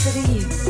sitting you.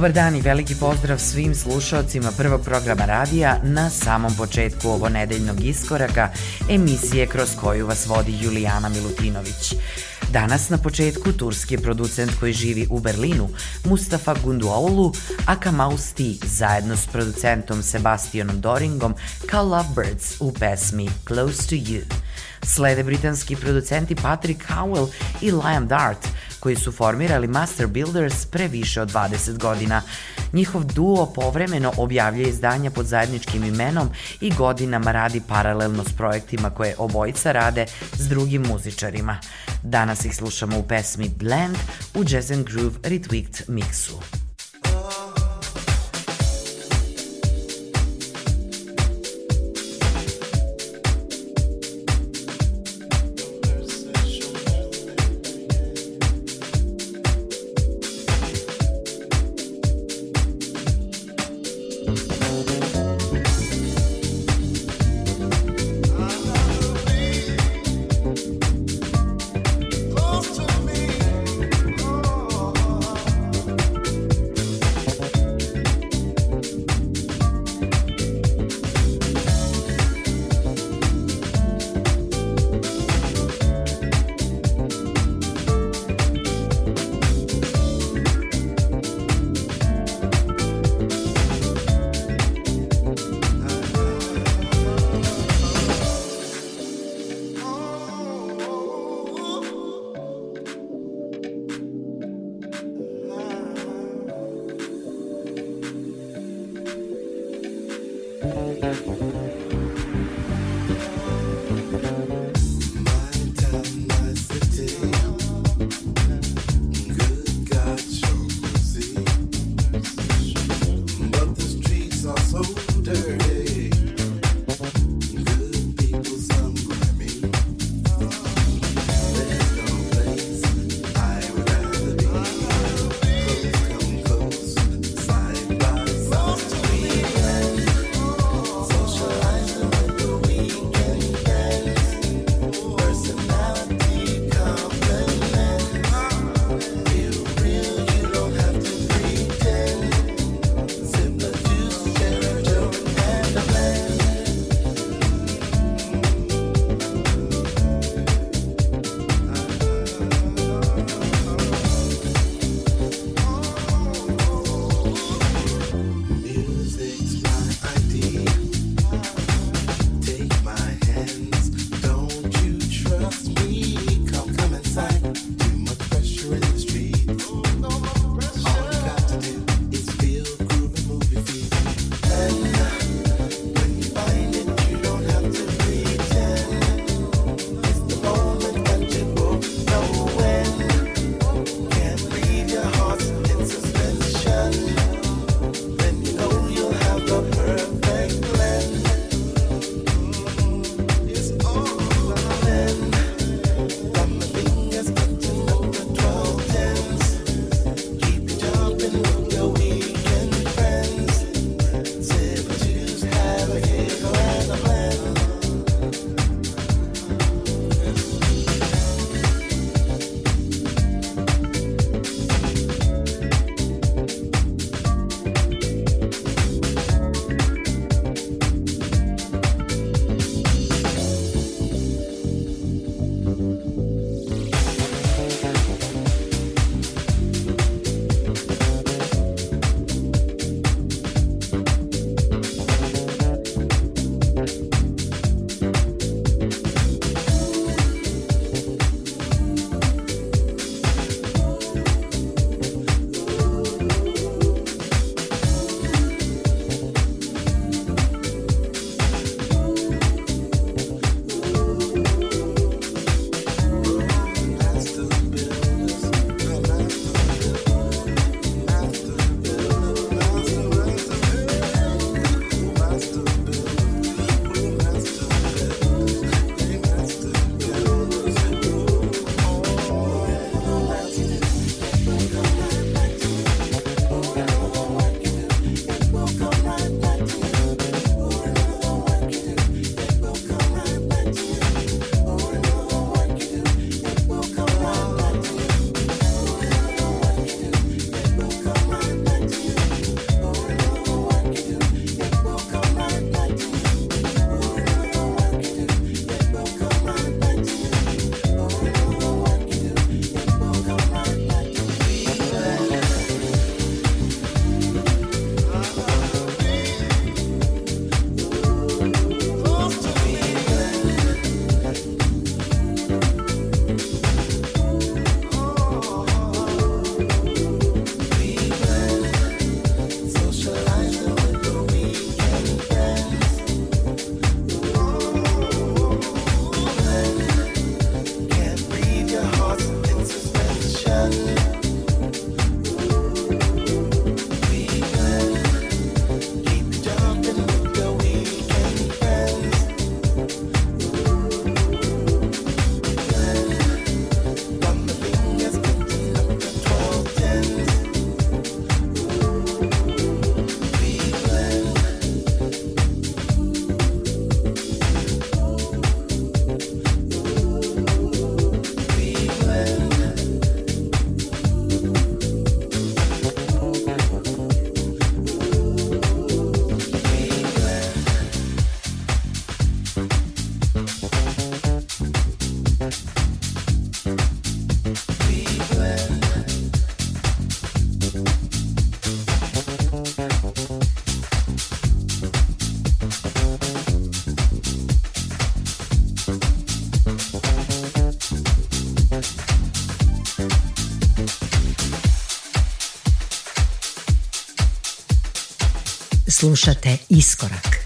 Dobar dan i veliki pozdrav svim slušalcima prvog programa radija na samom početku ovo nedeljnog iskoraka emisije kroz koju vas vodi Julijana Milutinović. Danas na početku turski producent koji živi u Berlinu, Mustafa Gunduoğlu, a Kamaus T zajedno s producentom Sebastianom Doringom kao Lovebirds u pesmi Close to You. Slede britanski producenti Patrick Howell i Liam Dart, koji su formirali Master Builders pre više od 20 godina. Njihov duo povremeno objavlja izdanja pod zajedničkim imenom i godinama radi paralelno s projektima koje obojica rade s drugim muzičarima. Danas ih slušamo u pesmi Blend u Jazz and Groove Retweaked mixu. Slušate Iskorak.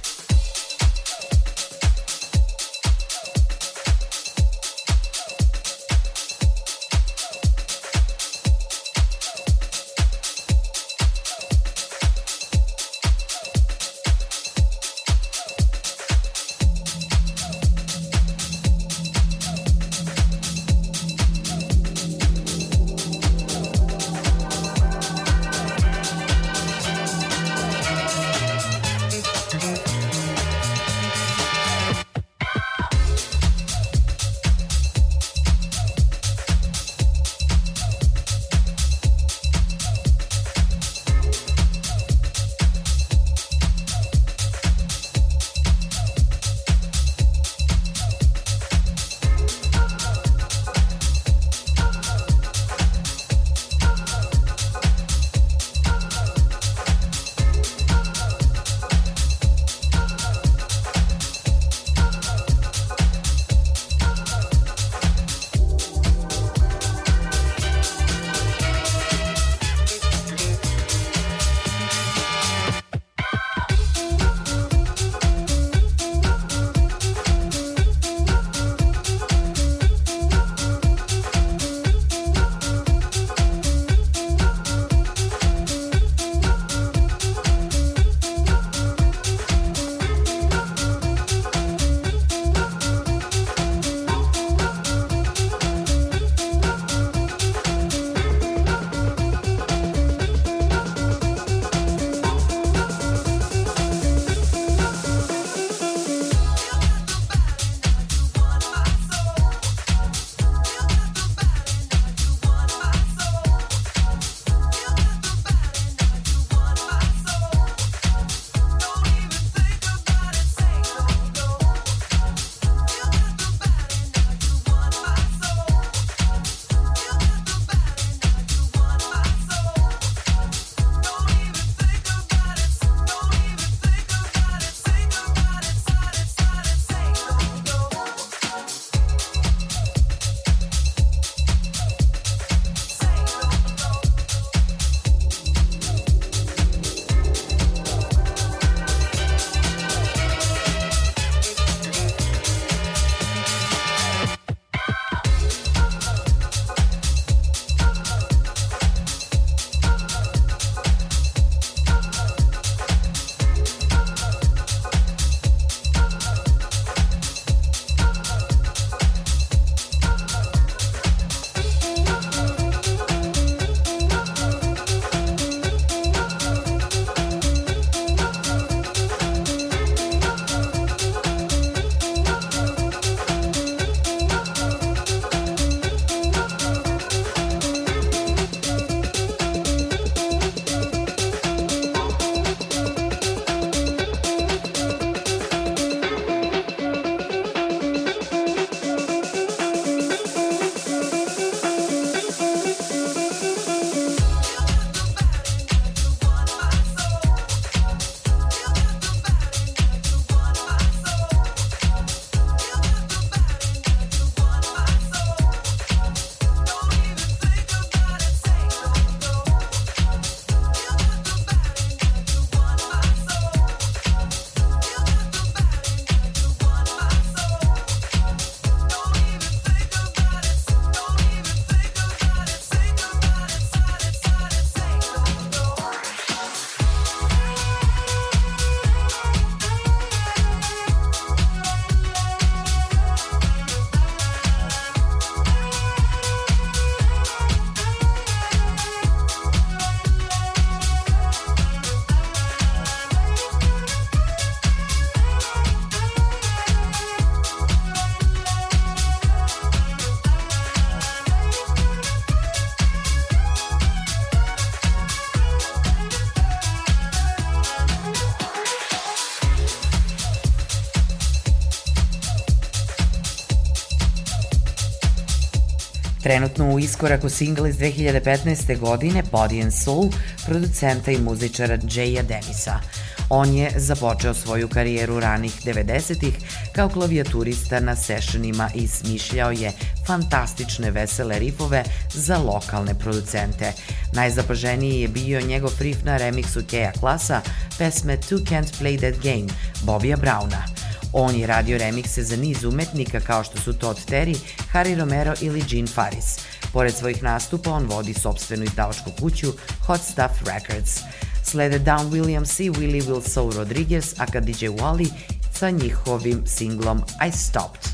Trenutno u iskoraku singla iz 2015. godine Body and Soul producenta i muzičara Jaya Denisa. On je započeo svoju karijeru ranih 90-ih kao klavijaturista na sessionima i smišljao je fantastične vesele rifove za lokalne producente. Najzapaženiji je bio njegov riff na remiksu Keja Klasa pesme Two Can't Play That Game Bobija Browna. On je radio remikse za niz umetnika kao što su Todd Terry, Harry Romero ili Gene Faris. Pored svojih nastupa on vodi sobstvenu izdavačku kuću Hot Stuff Records. Slede Down Williams i Willie Wilson Rodriguez, aka DJ Wally sa njihovim singlom I Stopped.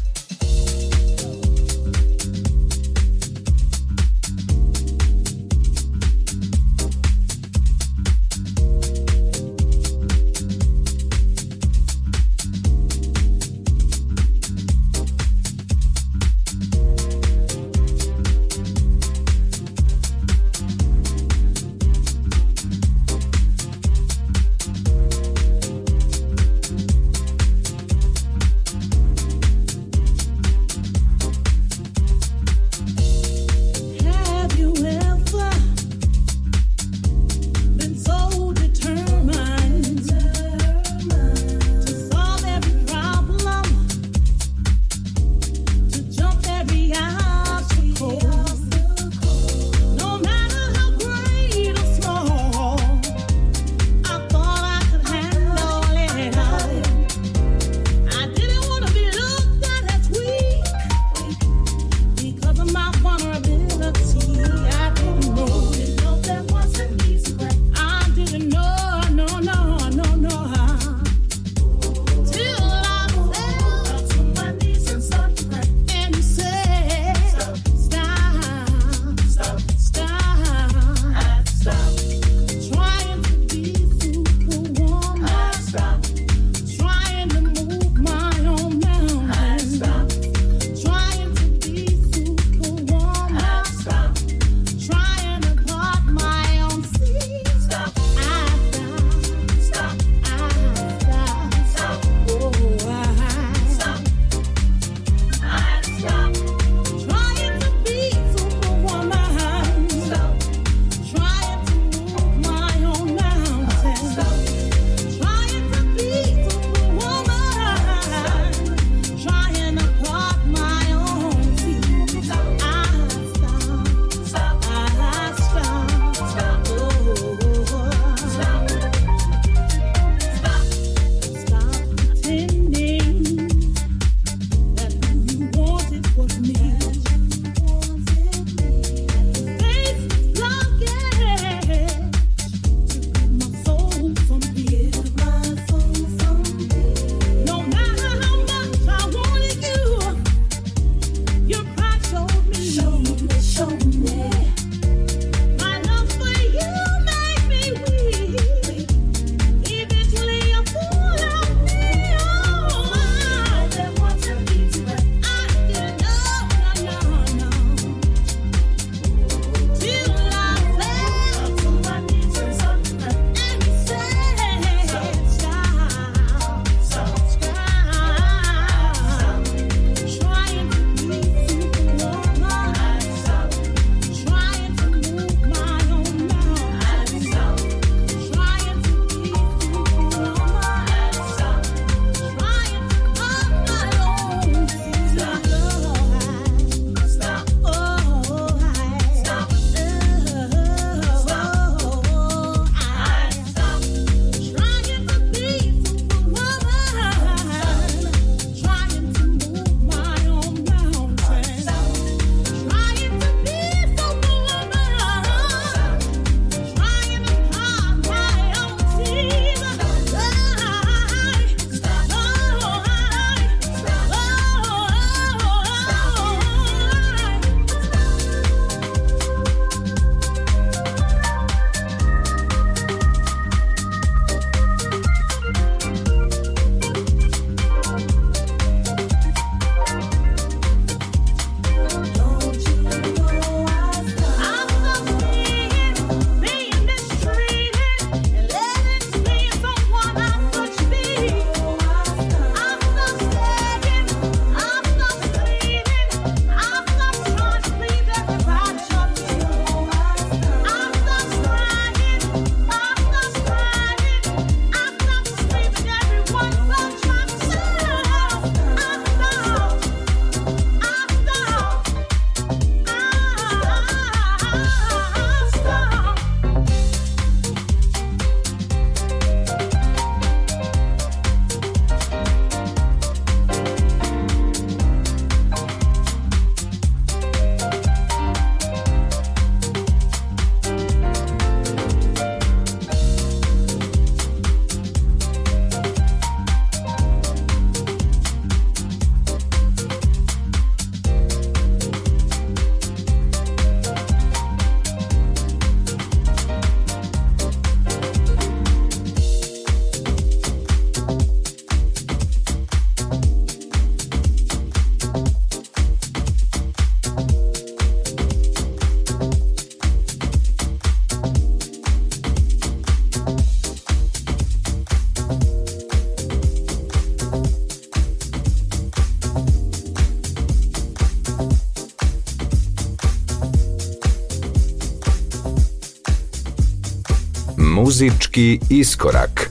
Muzički iskorak.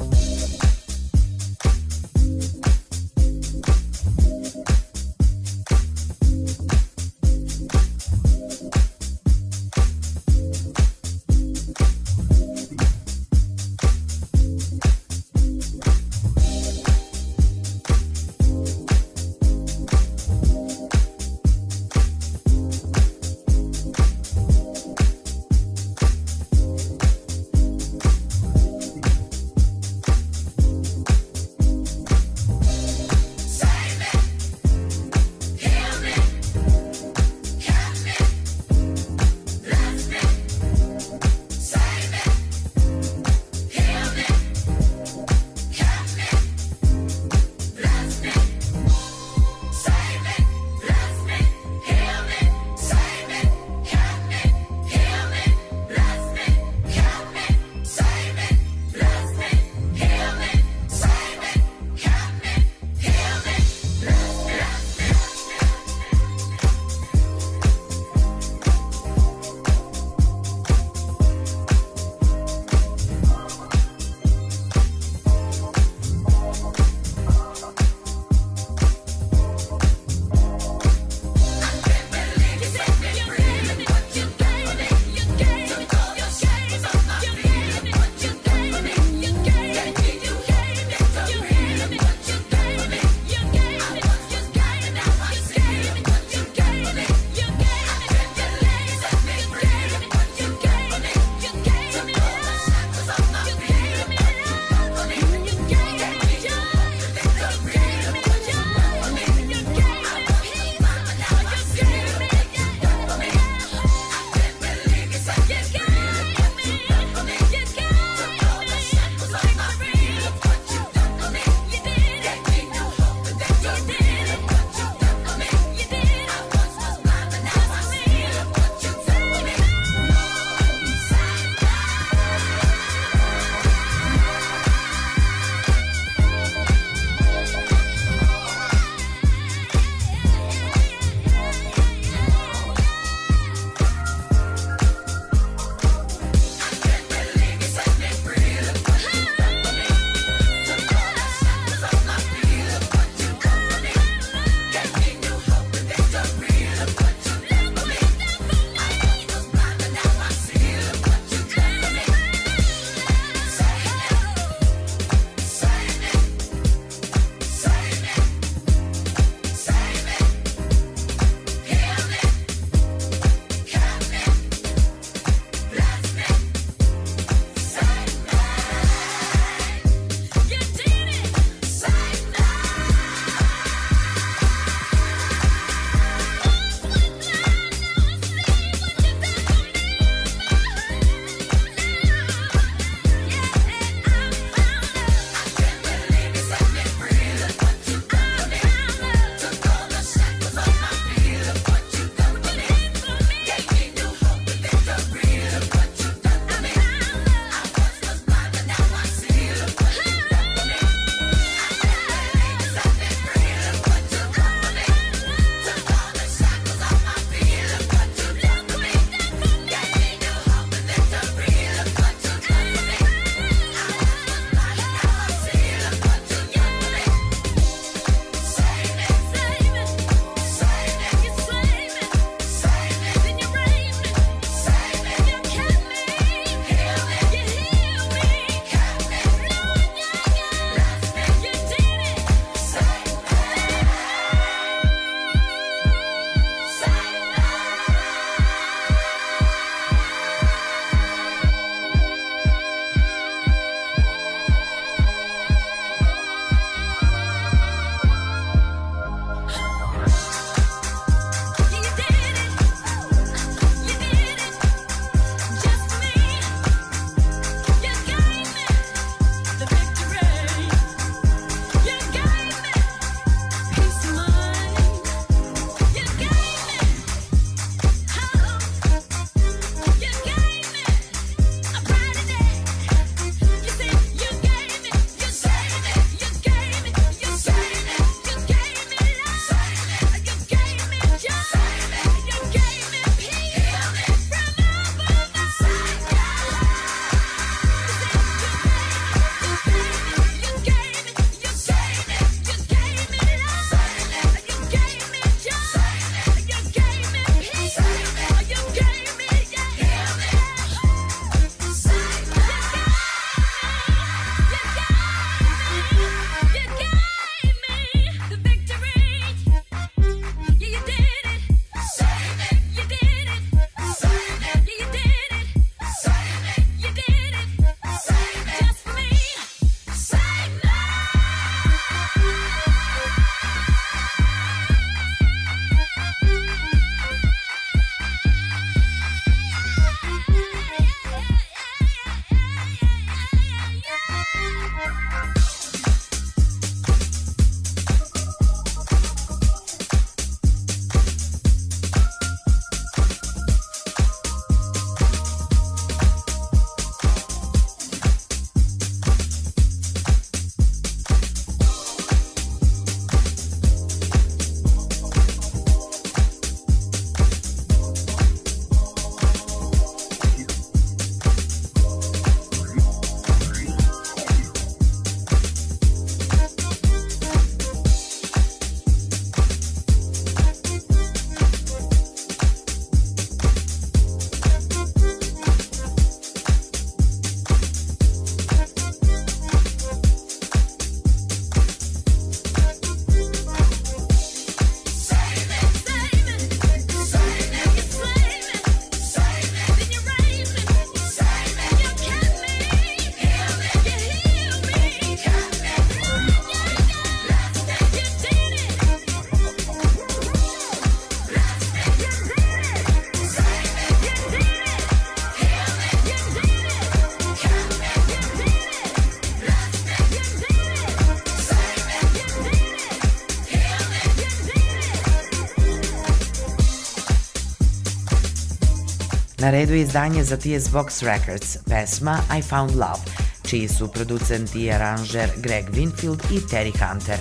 Redu je izdanje za TS Box Records, pesma I Found Love, čiji su producent i aranžer Greg Winfield i Terry Hunter.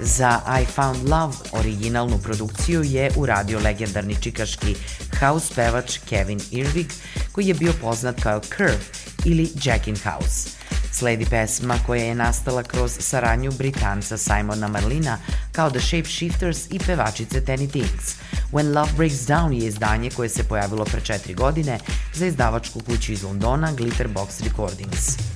Za I Found Love originalnu produkciju je uradio legendarni čikaški house pevač Kevin Irvig, koji je bio poznat kao Curve ili Jackin House. Sledi pesma koja je nastala kroz saradnju Britanca Simona Marlina kao The Shapeshifters i pevačice Tenny Tinks. When Love Breaks Down je izdanje koje se pojavilo pre četiri godine za izdavačku kuću iz Londona Glitterbox Recordings.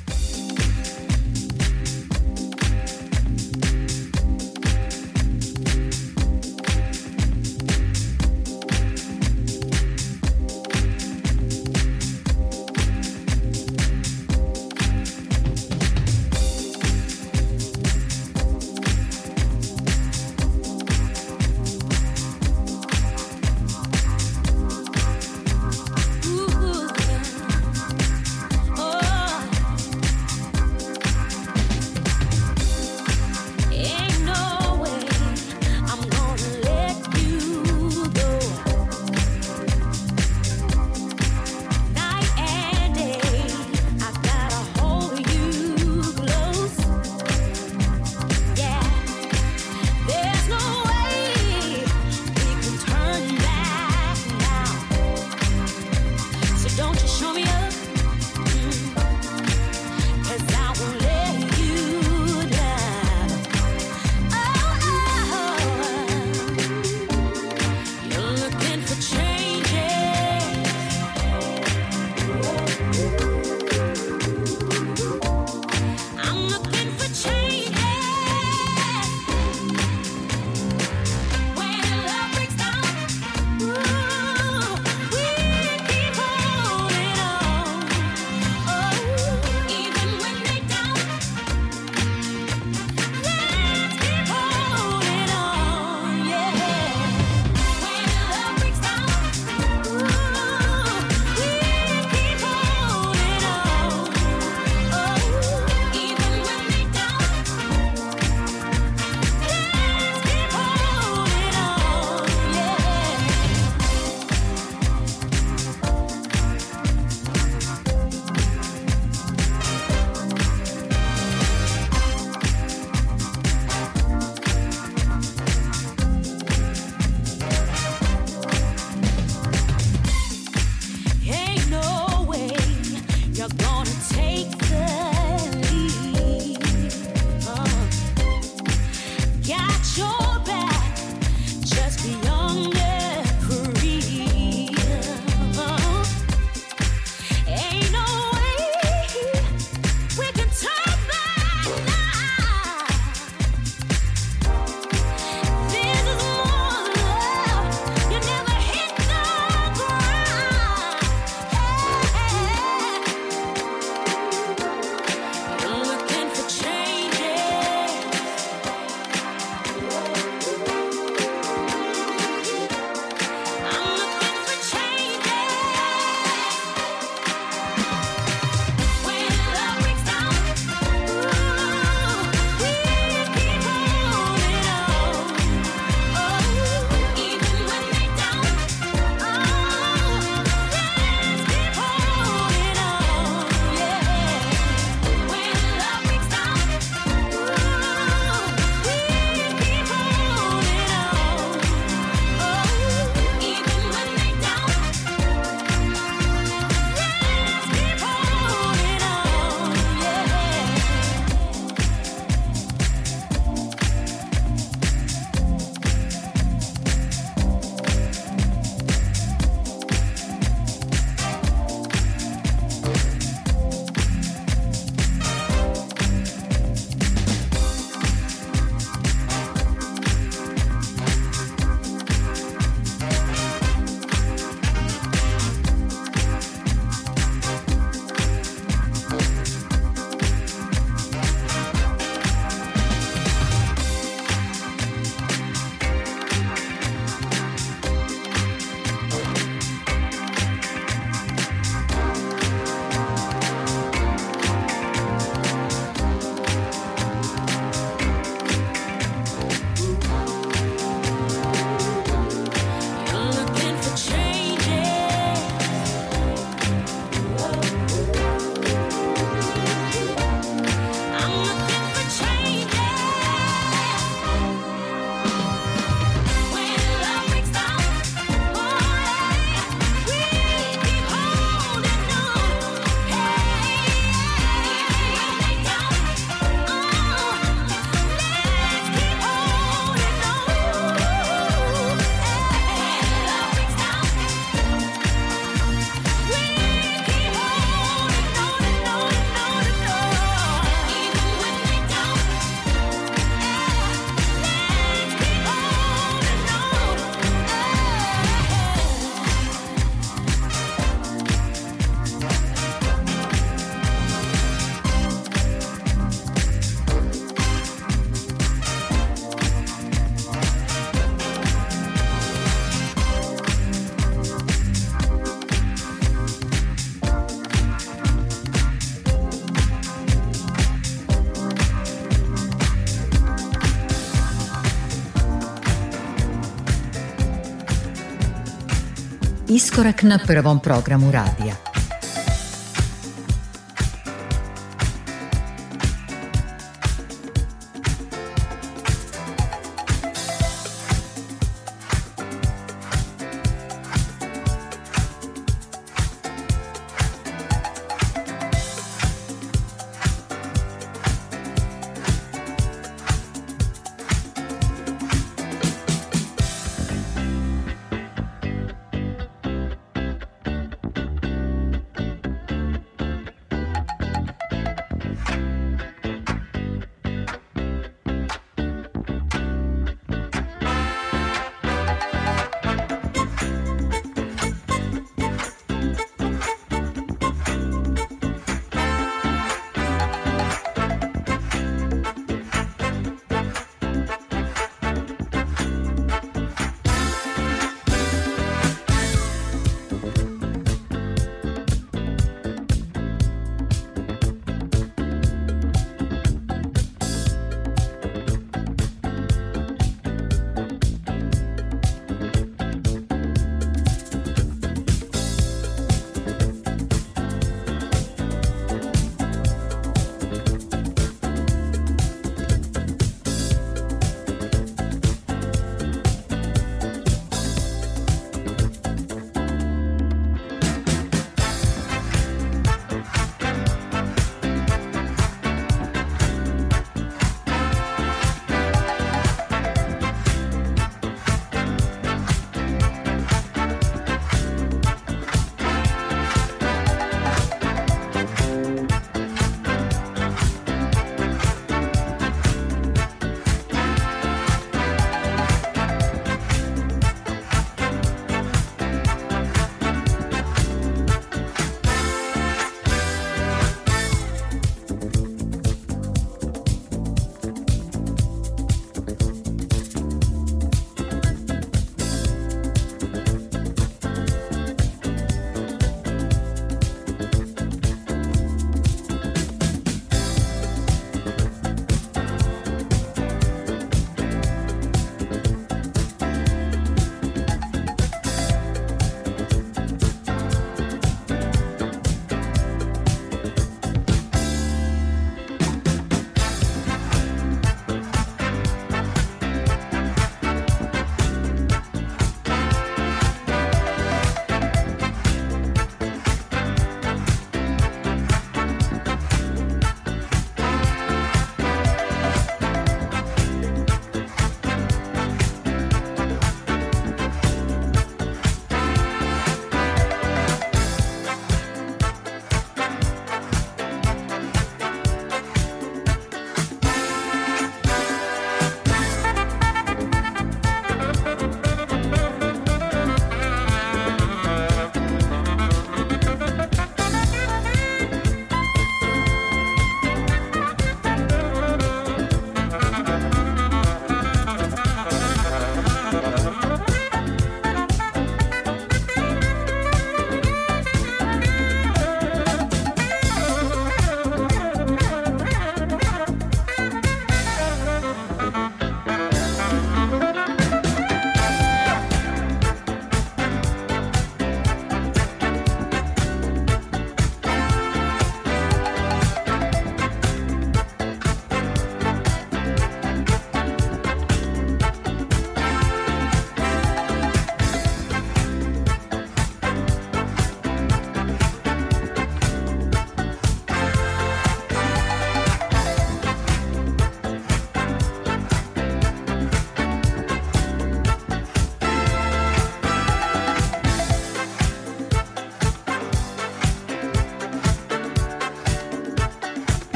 Iskorak na prvom programu radija.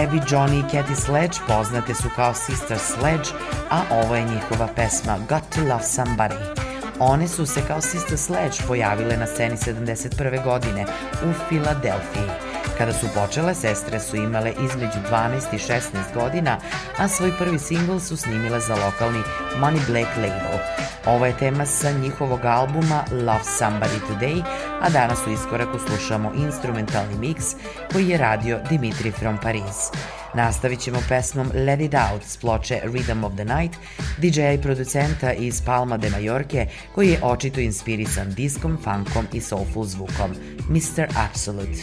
Debbie, Johnny i Cathy Sledge poznate su kao Sister Sledge, a ovo je njihova pesma Got to Love Somebody. One su se kao Sister Sledge pojavile na sceni 71. godine u Filadelfiji. Kada su počele, sestre su imale između 12 i 16 godina, a svoj prvi singl su snimile za lokalni Money Black label. Ovo je tema sa njihovog albuma Love Somebody Today, a danas u iskoraku slušamo instrumentalni miks koji je radio Dimitri from Paris. Nastavit ćemo pesmom Let It Out s ploče Rhythm of the Night, DJ-a i producenta iz Palma de Majorke, koji je očito inspirisan diskom, funkom i soulful zvukom, Mr. Absolute.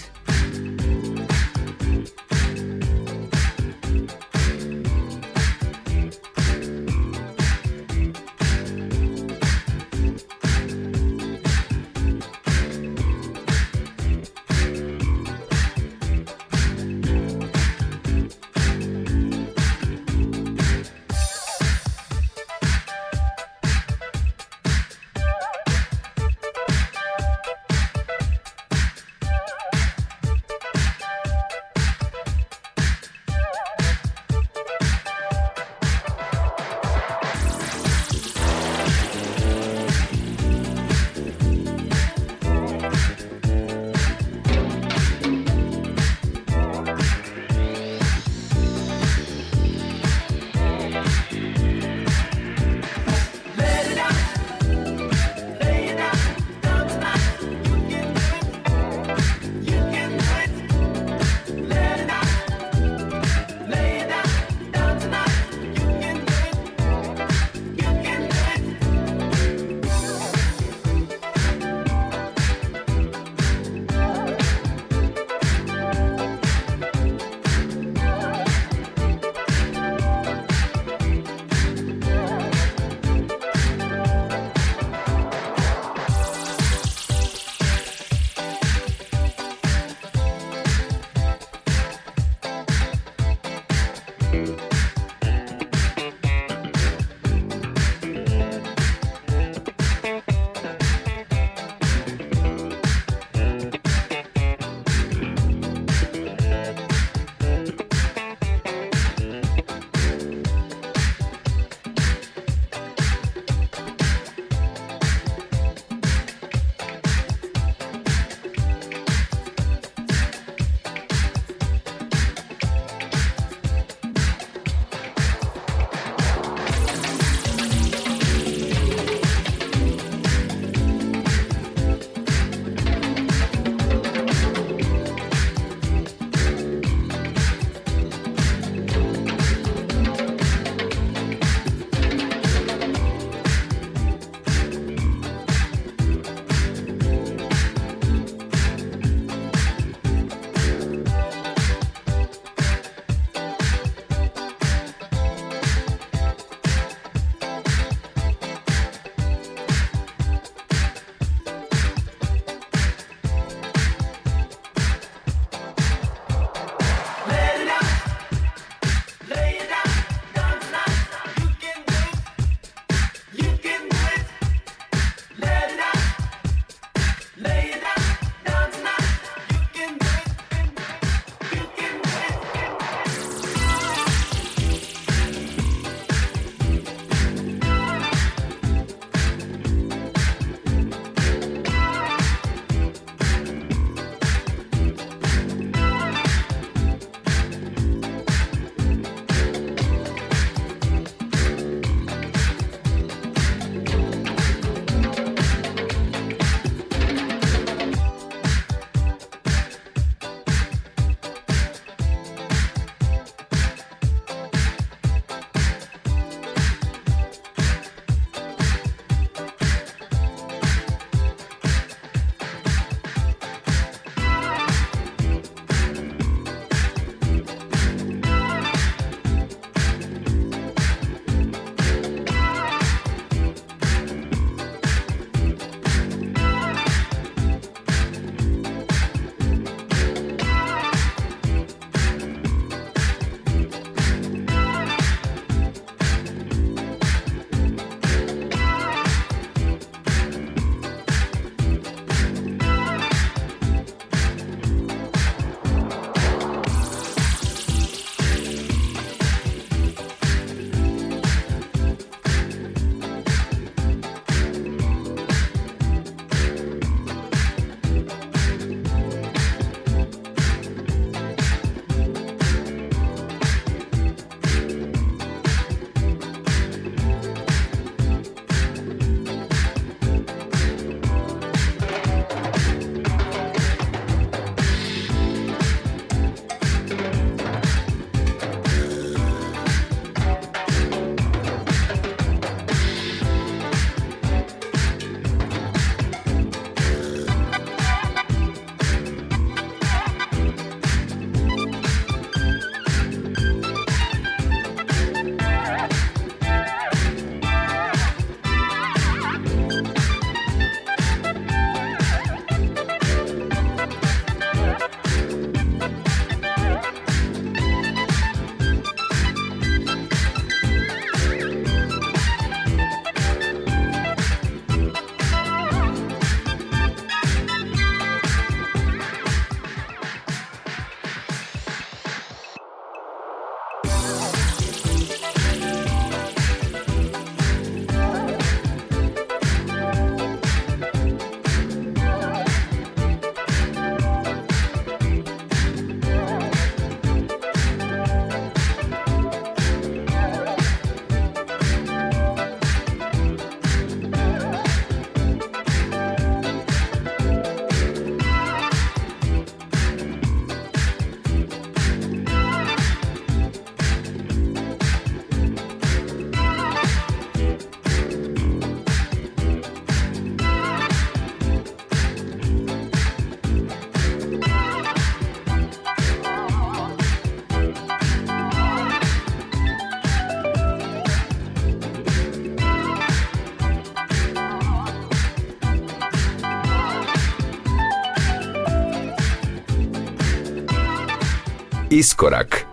Iskorak.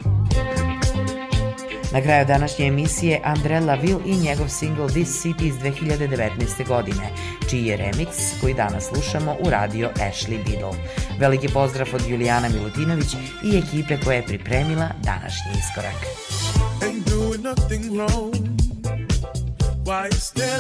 Na kraju današnje emisije Andre Laville i njegov single This City iz 2019. godine, čiji je remix koji danas slušamo u radio Ashley Biddle. Veliki pozdrav od Julijana Milutinović i ekipe koja je pripremila današnji iskorak. Ain't doing nothing wrong Why you staring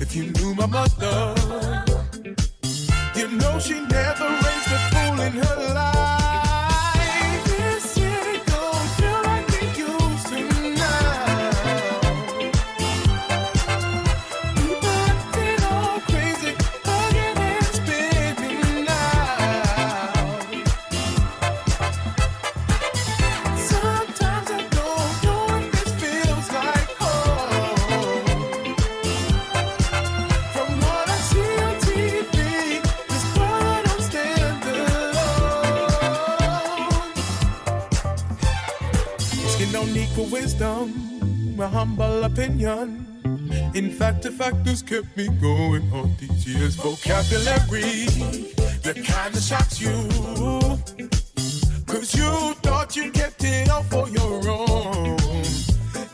if you knew my mother. You know she never raised a fool in her life. Humble opinion. In fact, the factors kept me going all these years. Vocabulary, the kind that shocks you. Cause you thought you kept it all for your own.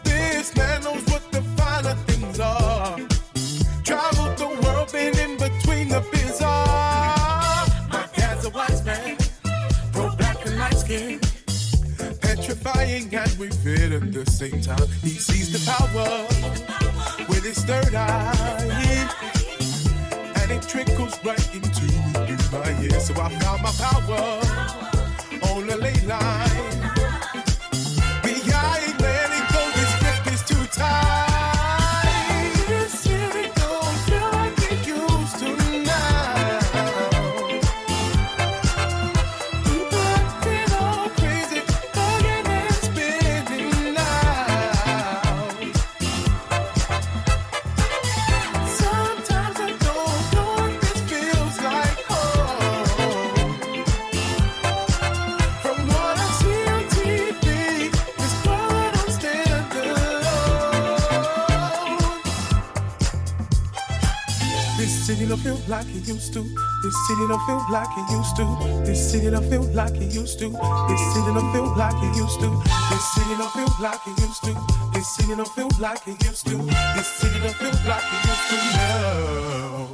This man knows what the finer things are. Traveled the world, been in between the bizarre. My dad's a wise man, pro black and light skin petrifying and we fit at the same time. He sees the power with his third eye, and it trickles right into my ear. So I found my power on the ley line. Used to. This city don't feel like it used to. This city don't feel like it used to. This city don't feel like it used to. This city don't feel like it used to. This city don't feel like it used to. This city don't feel like it used to. No.